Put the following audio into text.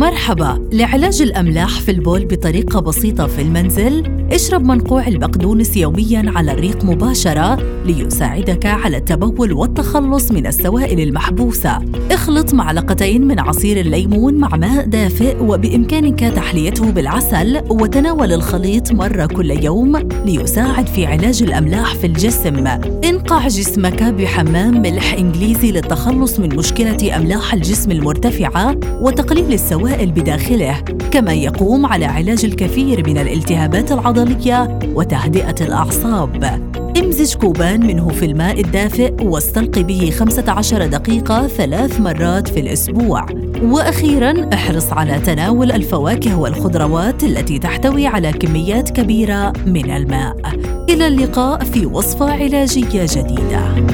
مرحبا. لعلاج الأملاح في البول بطريقة بسيطة في المنزل اشرب منقوع البقدونس يوميا على الريق مباشرة ليساعدك على التبول والتخلص من السوائل المحبوسة. اخلط معلقتين من عصير الليمون مع ماء دافئ وبإمكانك تحليته بالعسل وتناول الخليط مرة كل يوم ليساعد في علاج الأملاح في الجسم. انقع جسمك بحمام ملح إنجليزي للتخلص من مشكلة أملاح الجسم المرتفعة وتقليل السوائل بداخله كما يقوم على علاج الكثير من الالتهابات العضلية وتهدئة الأعصاب. امزج كوبان منه في الماء الدافئ واستلقي به 15 دقيقة ثلاث مرات في الأسبوع. وأخيراً احرص على تناول الفواكه والخضروات التي تحتوي على كميات كبيرة من الماء. إلى اللقاء في وصفة علاجية جديدة.